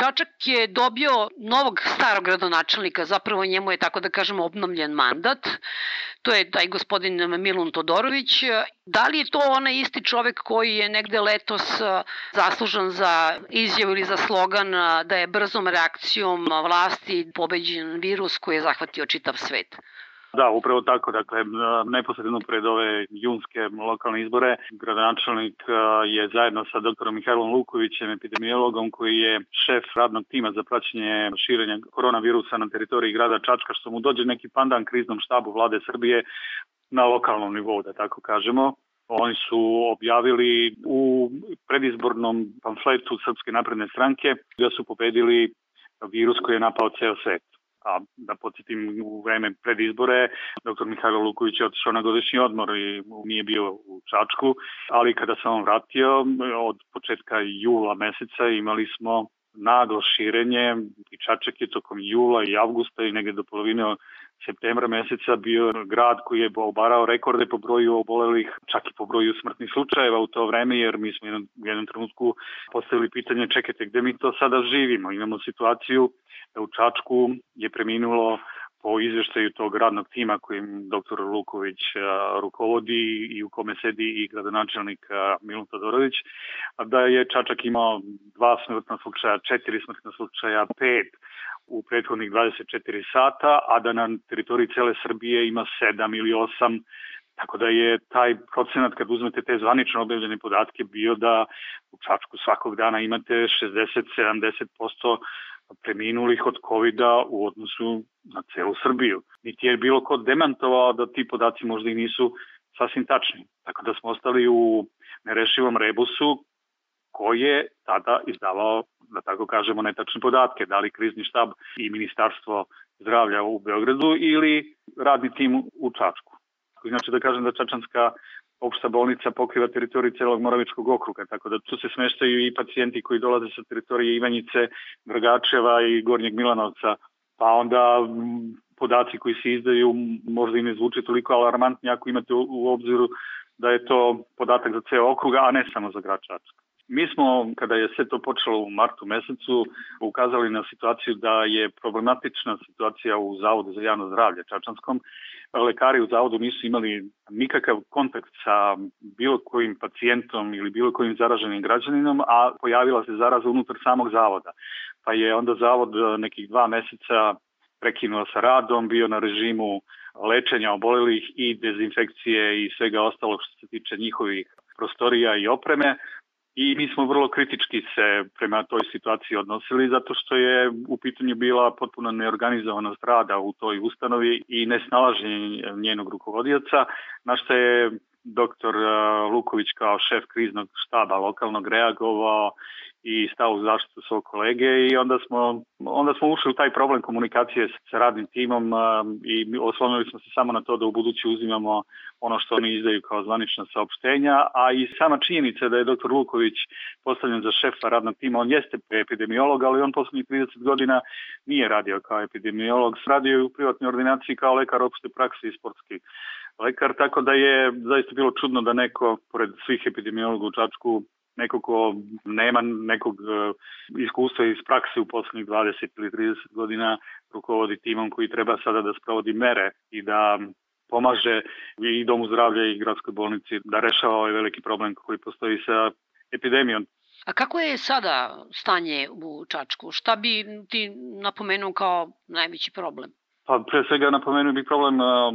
Čačak je dobio novog starog gradonačelnika, zapravo njemu je, tako da kažemo, obnovljen mandat. To je taj gospodin Milun Todorović. Da li je to onaj isti čovek koji je negde letos zaslužan za izjavu ili za slogan da je brzom reakcijom vlasti pobeđen virus koji je zahvatio čitav svet? Da, upravo tako. Dakle, neposredno pred ove junske lokalne izbore, gradonačelnik je zajedno sa doktorom Mihajlom Lukovićem, epidemiologom koji je šef radnog tima za praćenje širenja koronavirusa na teritoriji grada Čačka, što mu dođe neki pandan kriznom štabu vlade Srbije na lokalnom nivou, da tako kažemo. Oni su objavili u predizbornom pamfletu Srpske napredne stranke da su pobedili virus koji je napao ceo svet a da podsjetim u vreme pred izbore, dr. Mihajlo Luković je otišao na godišnji odmor i nije bio u Čačku, ali kada sam on vratio, od početka jula meseca imali smo naglo širenje i Čačak je tokom jula i avgusta i negde do polovine septembra meseca bio grad koji je obarao rekorde po broju obolelih, čak i po broju smrtnih slučajeva u to vreme, jer mi smo u jednom trenutku postavili pitanje čekajte gde mi to sada živimo. Imamo situaciju da u Čačku je preminulo po izveštaju tog radnog tima kojim dr. Luković rukovodi i u kome sedi i gradonačelnik Milun Todorović, da je Čačak imao dva smrtna slučaja, četiri smrtna slučaja, pet u prethodnih 24 sata, a da na teritoriji cele Srbije ima 7 ili 8 Tako da je taj procenat, kad uzmete te zvanično objavljene podatke, bio da u Čačku svakog dana imate 60-70% preminulih od covid u odnosu na celu Srbiju. Niti je bilo ko demantovao da ti podaci možda i nisu sasvim tačni. Tako da smo ostali u nerešivom rebusu koji je tada izdavao, da tako kažemo, netačne podatke, da li krizni štab i ministarstvo zdravlja u Beogradu ili radni tim u Čačku. Znači da kažem da Čačanska opšta bolnica pokriva teritoriju celog Moravičkog okruga, tako da tu se smeštaju i pacijenti koji dolaze sa teritorije Ivanjice, Dragačeva i Gornjeg Milanovca, pa onda podaci koji se izdaju možda i ne zvuče toliko alarmantni ako imate u obziru da je to podatak za ceo okruga, a ne samo za grad Čačka. Mi smo, kada je sve to počelo u martu mesecu, ukazali na situaciju da je problematična situacija u Zavodu za javno zdravlje Čačanskom. Lekari u Zavodu nisu imali nikakav kontakt sa bilo kojim pacijentom ili bilo kojim zaraženim građaninom, a pojavila se zaraza unutar samog Zavoda. Pa je onda Zavod nekih dva meseca prekinuo sa radom, bio na režimu lečenja obolelih i dezinfekcije i svega ostalog što se tiče njihovih prostorija i opreme i mi smo vrlo kritički se prema toj situaciji odnosili zato što je u pitanju bila potpuno neorganizovanost rada u toj ustanovi i nesnalaženje njenog rukovodioca, na što je doktor Luković kao šef kriznog štaba lokalnog reagovao i stao u zaštitu svog kolege i onda smo, onda smo ušli u taj problem komunikacije sa radnim timom i oslonili smo se samo na to da u budući uzimamo ono što oni izdaju kao zvanična saopštenja, a i sama činjenica da je dr. Luković postavljen za šefa radnog tima, on jeste epidemiolog, ali on poslednjih 30 godina nije radio kao epidemiolog, radio je u privatnoj ordinaciji kao lekar opšte prakse i sportski lekar, tako da je zaista bilo čudno da neko, pored svih epidemiologa u Čačku, neko ko nema nekog e, iskustva iz prakse u poslednjih 20 ili 30 godina rukovodi timom koji treba sada da sprovodi mere i da pomaže i domu zdravlja i gradskoj bolnici da rešava ovaj veliki problem koji postoji sa epidemijom. A kako je sada stanje u Čačku? Šta bi ti napomenuo kao najveći problem? Pa pre svega napomenuo bih problem a,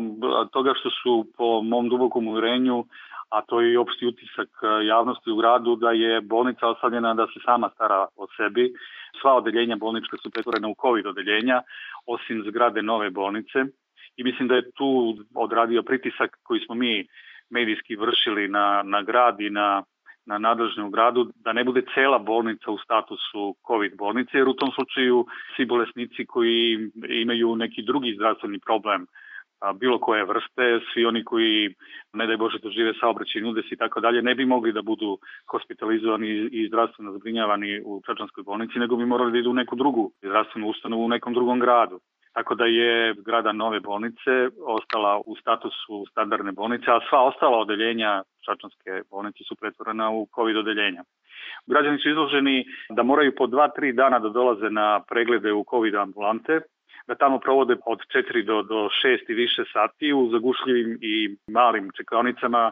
toga što su po mom dubokom uverenju a to je i opšti utisak javnosti u gradu da je bolnica ostavljena da se sama stara o sebi. Sva odeljenja bolnička su pretvorena u COVID odeljenja, osim zgrade nove bolnice. I mislim da je tu odradio pritisak koji smo mi medijski vršili na, na grad i na na nadležne u gradu, da ne bude cela bolnica u statusu COVID bolnice, jer u tom slučaju svi bolesnici koji imaju neki drugi zdravstveni problem bilo koje vrste, svi oni koji, ne daj Bože, dožive saobraćaj udes i tako dalje, ne bi mogli da budu hospitalizovani i zdravstveno zbrinjavani u Čačanskoj bolnici, nego bi morali da idu u neku drugu zdravstvenu ustanovu u nekom drugom gradu. tako da je zgrada nove bolnice ostala u statusu standardne bolnice, a sva ostala odeljenja Čačanske bolnice su pretvorena u COVID odeljenja. Građani su izloženi da moraju po 2-3 dana da dolaze na preglede u COVID ambulante, da tamo provode od 4 do, do 6 i više sati u zagušljivim i malim čekaonicama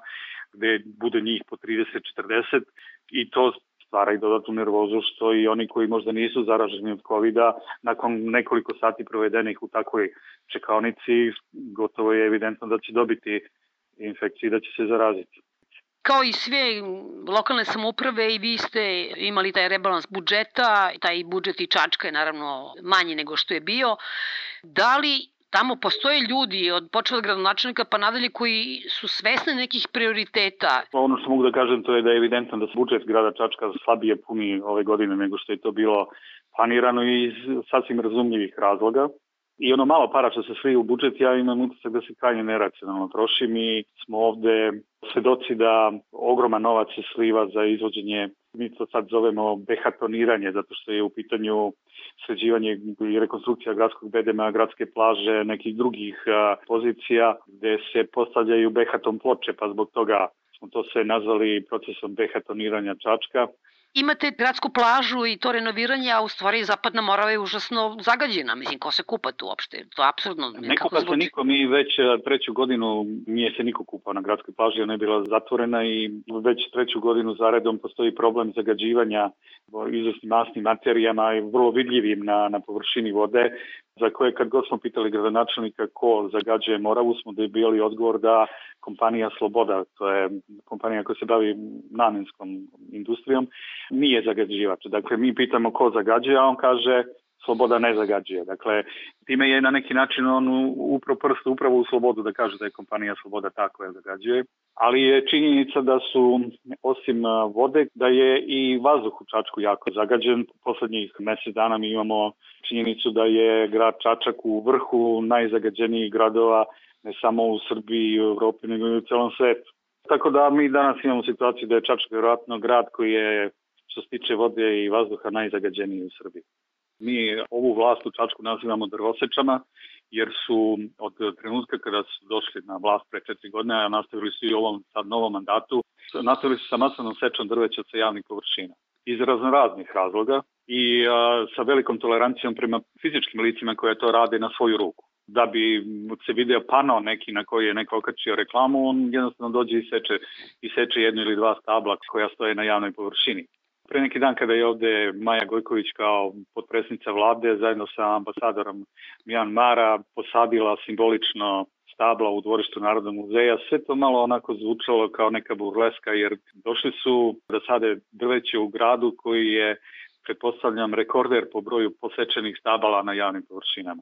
gde bude njih po 30-40 i to stvara i dodatnu nervozu što i oni koji možda nisu zaraženi od covid nakon nekoliko sati provedenih u takvoj čekaonici gotovo je evidentno da će dobiti infekciju i da će se zaraziti. Kao i sve lokalne samouprave i vi ste imali taj rebalans budžeta, taj budžet i Čačka je naravno manji nego što je bio. Da li tamo postoje ljudi od počela gradonačelnika pa nadalje koji su svesni nekih prioriteta. Ono što mogu da kažem to je da je evidentno da se budžet grada Čačka slabije puni ove godine nego što je to bilo planirano iz sasvim razumljivih razloga. I ono malo para što se slije u budžet, ja imam utisak da se krajnje neracionalno troši. Mi smo ovde svedoci da ogroman novac se sliva za izvođenje, mi to sad zovemo behatoniranje, zato što je u pitanju sređivanje i rekonstrukcija gradskog bedema, gradske plaže, nekih drugih pozicija gde se postavljaju behaton ploče, pa zbog toga smo to sve nazvali procesom behatoniranja Čačka imate gradsku plažu i to renoviranje, a u stvari zapadna Morava je užasno zagađena. Mislim, ko se kupa tu uopšte? To je absurdno. Ne kupa se niko, mi već e, treću godinu nije se niko kupao na gradskoj plaži, ona je bila zatvorena i već treću godinu zaredom postoji problem zagađivanja izvesnim masnim materijama i vrlo vidljivim na, na površini vode, za koje kad god smo pitali gradonačelnika ko zagađuje Moravu, smo dobili odgovor da kompanija Sloboda, to je kompanija koja se bavi namenskom industrijom, nije zagađivač. Dakle, mi pitamo ko zagađuje, a on kaže sloboda ne zagađuje. Dakle, time je na neki način on upro prst upravo u slobodu da kaže da je kompanija Sloboda ta koja zagađuje. Ali je činjenica da su, osim vode, da je i vazduh u Čačku jako zagađen. Poslednjih mesec dana mi imamo činjenicu da je grad Čačak u vrhu najzagađenijih gradova ne samo u Srbiji i u Evropi, nego i u celom svetu. Tako da mi danas imamo situaciju da je Čačak vjerojatno grad koji je što se tiče vode i vazduha najzagađeniji u Srbiji. Mi ovu vlast u Čačku nazivamo drvosečama, jer su od trenutka kada su došli na vlast pre četiri godine, a nastavili su i u ovom sad novom mandatu, nastavili su sa masovnom sečom drveća sa javnih površina iz raznoraznih razloga i a, sa velikom tolerancijom prema fizičkim licima koje to rade na svoju ruku. Da bi se video pano neki na koji je neko okačio reklamu, on jednostavno dođe i seče, i seče jedno ili dva stabla koja stoje na javnoj površini. Pre neki dan kada je ovde Maja Gojković kao potpresnica vlade zajedno sa ambasadorom Mijan Mara posadila simbolično stabla u dvorištu Narodnog muzeja, sve to malo onako zvučalo kao neka burleska jer došli su da sade drveće u gradu koji je pretpostavljam rekorder po broju posečenih stabala na javnim površinama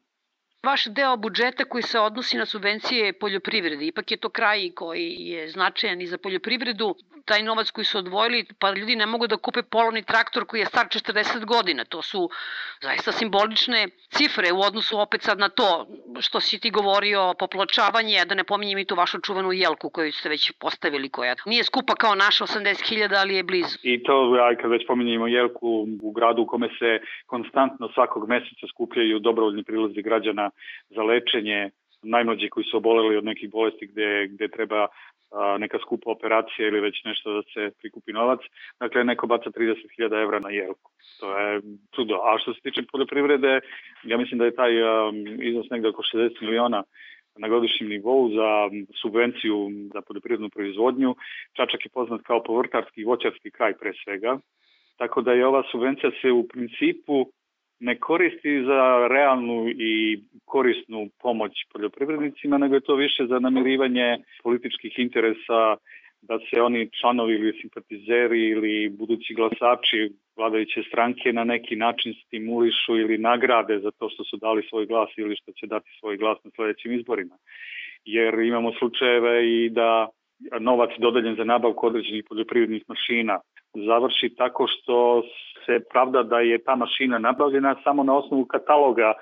vaš deo budžeta koji se odnosi na subvencije poljoprivrede. Ipak je to kraj koji je značajan i za poljoprivredu. Taj novac koji su odvojili, pa ljudi ne mogu da kupe polovni traktor koji je star 40 godina. To su zaista simbolične cifre u odnosu opet sad na to što si ti govorio, popločavanje, da ne pominjem i tu vašu čuvenu jelku koju ste već postavili, koja nije skupa kao naša 80.000, ali je blizu. I to, aj kad već pominjemo jelku u gradu u kome se konstantno svakog meseca skupljaju dobrovoljni prilazi građana za lečenje najmlađi koji su oboleli od nekih bolesti gde, gde treba neka skupa operacija ili već nešto da se prikupi novac. Dakle, neko baca 30.000 evra na jelku. To je čudo. A što se tiče poljoprivrede, ja mislim da je taj iznos negde oko 60 miliona na godišnjem nivou za subvenciju za poljoprivrednu proizvodnju. Čačak je poznat kao povrtarski i voćarski kraj pre svega. Tako da je ova subvencija se u principu ne koristi za realnu i korisnu pomoć poljoprivrednicima, nego je to više za namirivanje političkih interesa da se oni članovi ili simpatizeri ili budući glasači vladajuće stranke na neki način stimulišu ili nagrade za to što su dali svoj glas ili što će dati svoj glas na sledećim izborima. Jer imamo slučajeve i da novac dodeljen za nabavku određenih poljoprivrednih mašina završi tako što se pravda da je ta mašina nabavljena samo na osnovu kataloga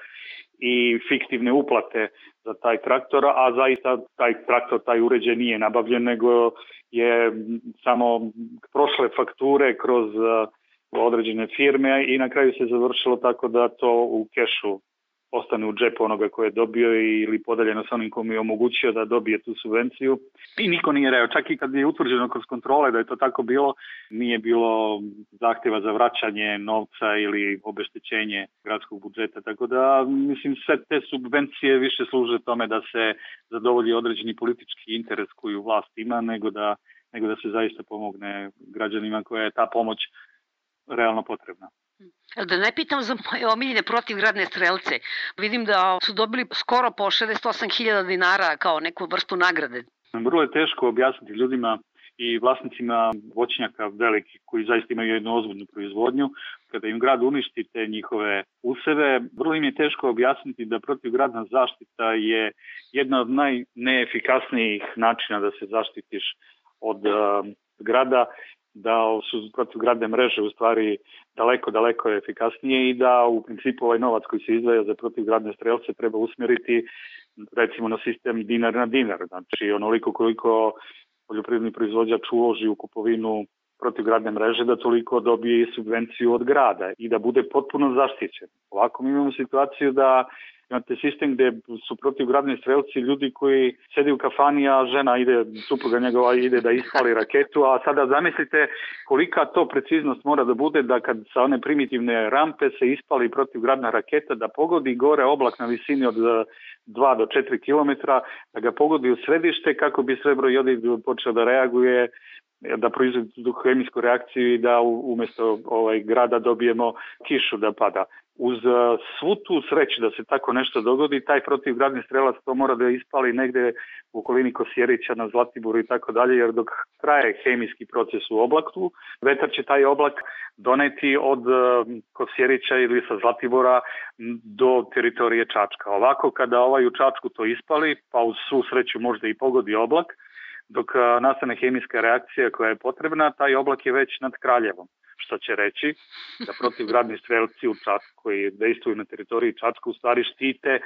i fiktivne uplate za taj traktor, a zaista taj traktor, taj uređaj nije nabavljen, nego je samo prošle fakture kroz uh, određene firme i na kraju se završilo tako da to u kešu ostane u džepu onoga koje je dobio ili podeljeno sa onim kom je omogućio da dobije tu subvenciju. I niko nije reo, čak i kad je utvrđeno kroz kontrole da je to tako bilo, nije bilo zahtjeva za vraćanje novca ili obeštećenje gradskog budžeta. Tako da, mislim, sve te subvencije više služe tome da se zadovolji određeni politički interes koju vlast ima, nego da, nego da se zaista pomogne građanima koja je ta pomoć realno potrebna. Da ne pitam za moje omiljene protivgradne strelce. Vidim da su dobili skoro po 68.000 dinara kao neku vrstu nagrade. Vrlo je teško objasniti ljudima i vlasnicima voćnjaka veliki koji zaista imaju jednu ozbiljnu proizvodnju, kada im grad uništi te njihove useve, vrlo im je teško objasniti da protivgradna zaštita je jedna od najneefikasnijih načina da se zaštitiš od uh, grada da su protivgradne mreže u stvari daleko, daleko efikasnije i da u principu ovaj novac koji se izdvaja za protivgradne strelce treba usmeriti recimo na sistem dinar na dinar. Znači onoliko koliko poljoprivredni proizvođač uloži u kupovinu protivgradne mreže da toliko dobije subvenciju od grada i da bude potpuno zaštićen. Ovako mi imamo situaciju da Imate sistem gde su protivgradni strelci ljudi koji sedi u kafani, a žena ide, supruga njegova ide da ispali raketu, a sada zamislite kolika to preciznost mora da bude da kad sa one primitivne rampe se ispali protivgradna raketa, da pogodi gore oblak na visini od 2 do 4 km, da ga pogodi u središte kako bi srebro jodid počeo da reaguje da proizvodi tu hemijsku reakciju i da umesto ovaj grada dobijemo kišu da pada uz uh, svu tu sreću da se tako nešto dogodi, taj protivgradni strelac to mora da ispali negde u okolini Kosjerića na Zlatiboru i tako dalje, jer dok traje hemijski proces u oblaku, vetar će taj oblak doneti od uh, Kosjerića ili sa Zlatibora do teritorije Čačka. Ovako, kada ovaj u Čačku to ispali, pa uz svu sreću možda i pogodi oblak, dok nastane hemijska reakcija koja je potrebna, taj oblak je već nad Kraljevom što će reći da protivgradni strelci u Čačku koji dejstvuju na teritoriji Čačka u stvari štite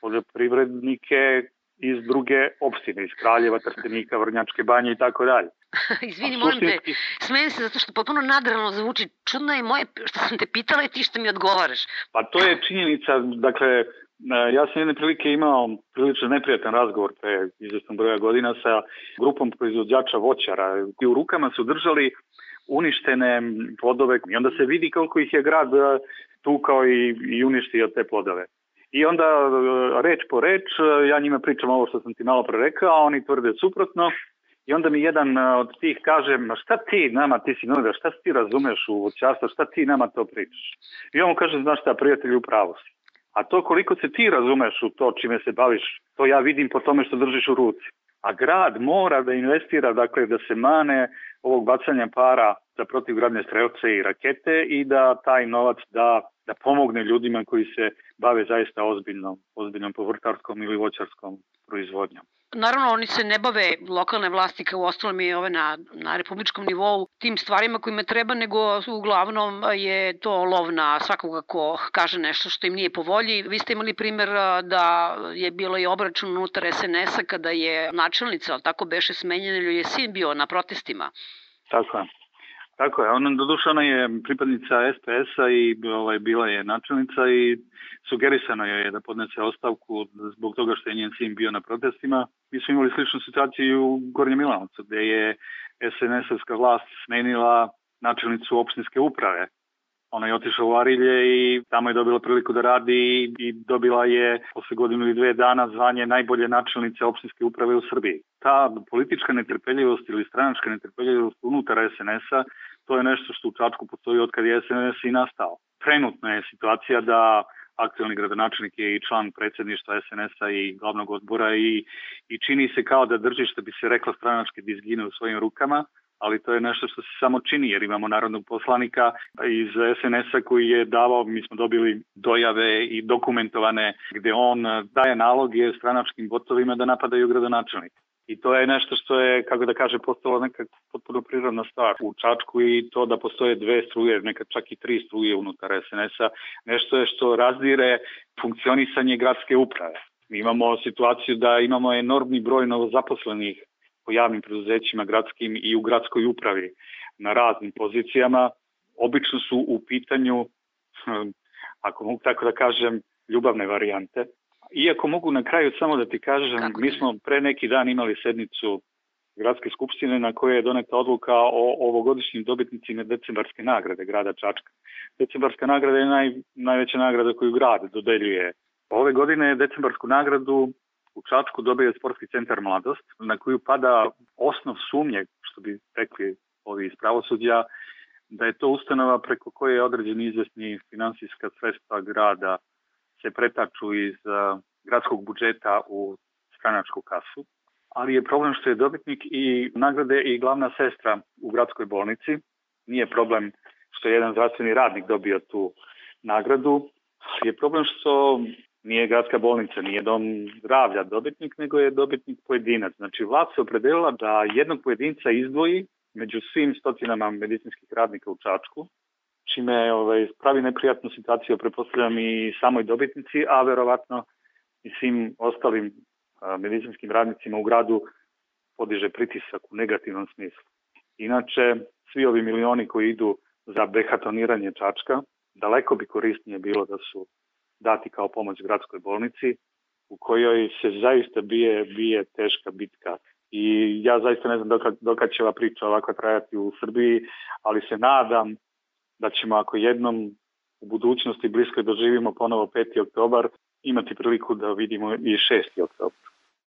poljoprivrednike iz druge opštine, iz Kraljeva, Trstenika, Vrnjačke banje i tako dalje. Izvini, molim te, smejem se zato što potpuno nadralno zvuči. Čudno je moje što sam te pitala i ti što mi odgovaraš. Pa to je činjenica, dakle, ja sam jedne prilike imao prilično neprijatan razgovor pre izvesnog broja godina sa grupom proizvođača voćara i u rukama su držali uništene plodove i onda se vidi koliko ih je grad e, tukao i, i uništio te plodove. I onda e, reč po reč, e, ja njima pričam ovo što sam ti malo pre rekao, a oni tvrde suprotno. I onda mi jedan od tih kaže, ma šta ti nama, ti si novinar, šta ti razumeš u voćarstvu, šta ti nama to pričaš? I on mu kaže, znaš šta, prijatelju, pravo si. A to koliko se ti razumeš u to čime se baviš, to ja vidim po tome što držiš u ruci. A grad mora da investira, dakle, da se mane ovog bacanja para za protivgradne strelce i rakete i da taj novac da, da pomogne ljudima koji se bave zaista ozbiljnom, ozbiljnom povrtarskom ili voćarskom proizvodnjom. Naravno, oni se ne bave lokalne vlasti kao ostalom i ove na, na republičkom nivou tim stvarima kojima treba, nego uglavnom je to lov na svakoga ko kaže nešto što im nije po volji. Vi ste imali primer da je bilo i obračun unutar SNS-a kada je načelnica, tako beše smenjena, ili je sin bio na protestima. Tako je. Tako je, ona doduše ona je pripadnica SPS-a i ovaj, bila je načelnica i sugerisano je da podnese ostavku zbog toga što je njen sin bio na protestima. Mi smo imali sličnu situaciju u Gornjem Milanovcu gde je SNS-ovska vlast smenila načelnicu opštinske uprave. Ona je otišla u Arilje i tamo je dobila priliku da radi i dobila je posle godinu ili dve dana zvanje najbolje načelnice opštinske uprave u Srbiji. Ta politička netrpeljivost ili stranačka netrpeljivost unutar SNS-a to je nešto što u Čačku postoji od kad je SNS i nastao. Trenutna je situacija da aktualni gradonačelnik je i član predsedništva SNS-a i glavnog odbora i, i čini se kao da drži što bi se rekla stranačke dizgine u svojim rukama, ali to je nešto što se samo čini jer imamo narodnog poslanika iz SNS-a koji je davao, mi smo dobili dojave i dokumentovane gde on daje naloge stranačkim botovima da napadaju gradonačelnika. I to je nešto što je, kako da kaže, postalo neka potpuno prirodna stvar u Čačku i to da postoje dve struje, nekad čak i tri struje unutar SNS-a, nešto je što razdire funkcionisanje gradske uprave. Mi imamo situaciju da imamo enormni broj novozaposlenih po javnim preduzećima gradskim i u gradskoj upravi na raznim pozicijama. Obično su u pitanju hm, ako mogu tako da kažem, ljubavne varijante. Iako mogu na kraju samo da ti kažem, Kako mi smo pre neki dan imali sednicu gradske skupštine na kojoj je doneta odluka o ovogodišnjim dobitnicima decembarske nagrade grada Čačka. Decembarska nagrada je naj, najveća nagrada koju grad dodeljuje. Ove godine decembarsku nagradu u Čačku dobije Sportski centar Mladost, na koju pada osnov sumnje, što bi rekli ovi iz pravosuđa, da je to ustanova preko koje određeni izvesni finansijska sredstva grada se pretaču iz uh, gradskog budžeta u stranačku kasu. Ali je problem što je dobitnik i nagrade i glavna sestra u gradskoj bolnici. Nije problem što je jedan zdravstveni radnik dobio tu nagradu. Je problem što nije gradska bolnica, nije dom zdravlja dobitnik, nego je dobitnik pojedinac. Znači, vlad se opredelila da jednog pojedinca izdvoji među svim stotinama medicinskih radnika u Čačku, čime ovaj, pravi neprijatnu situaciju, prepostavljam i samoj dobitnici, a verovatno i svim ostalim medicinskim radnicima u gradu podiže pritisak u negativnom smislu. Inače, svi ovi milioni koji idu za behatoniranje Čačka, daleko bi korisnije bilo da su dati kao pomoć gradskoj bolnici, u kojoj se zaista bije, bije teška bitka i ja zaista ne znam dokad, dokad će ova priča ovako trajati u Srbiji, ali se nadam da ćemo ako jednom u budućnosti bliskoj doživimo ponovo 5. oktobar, imati priliku da vidimo i 6. oktobar.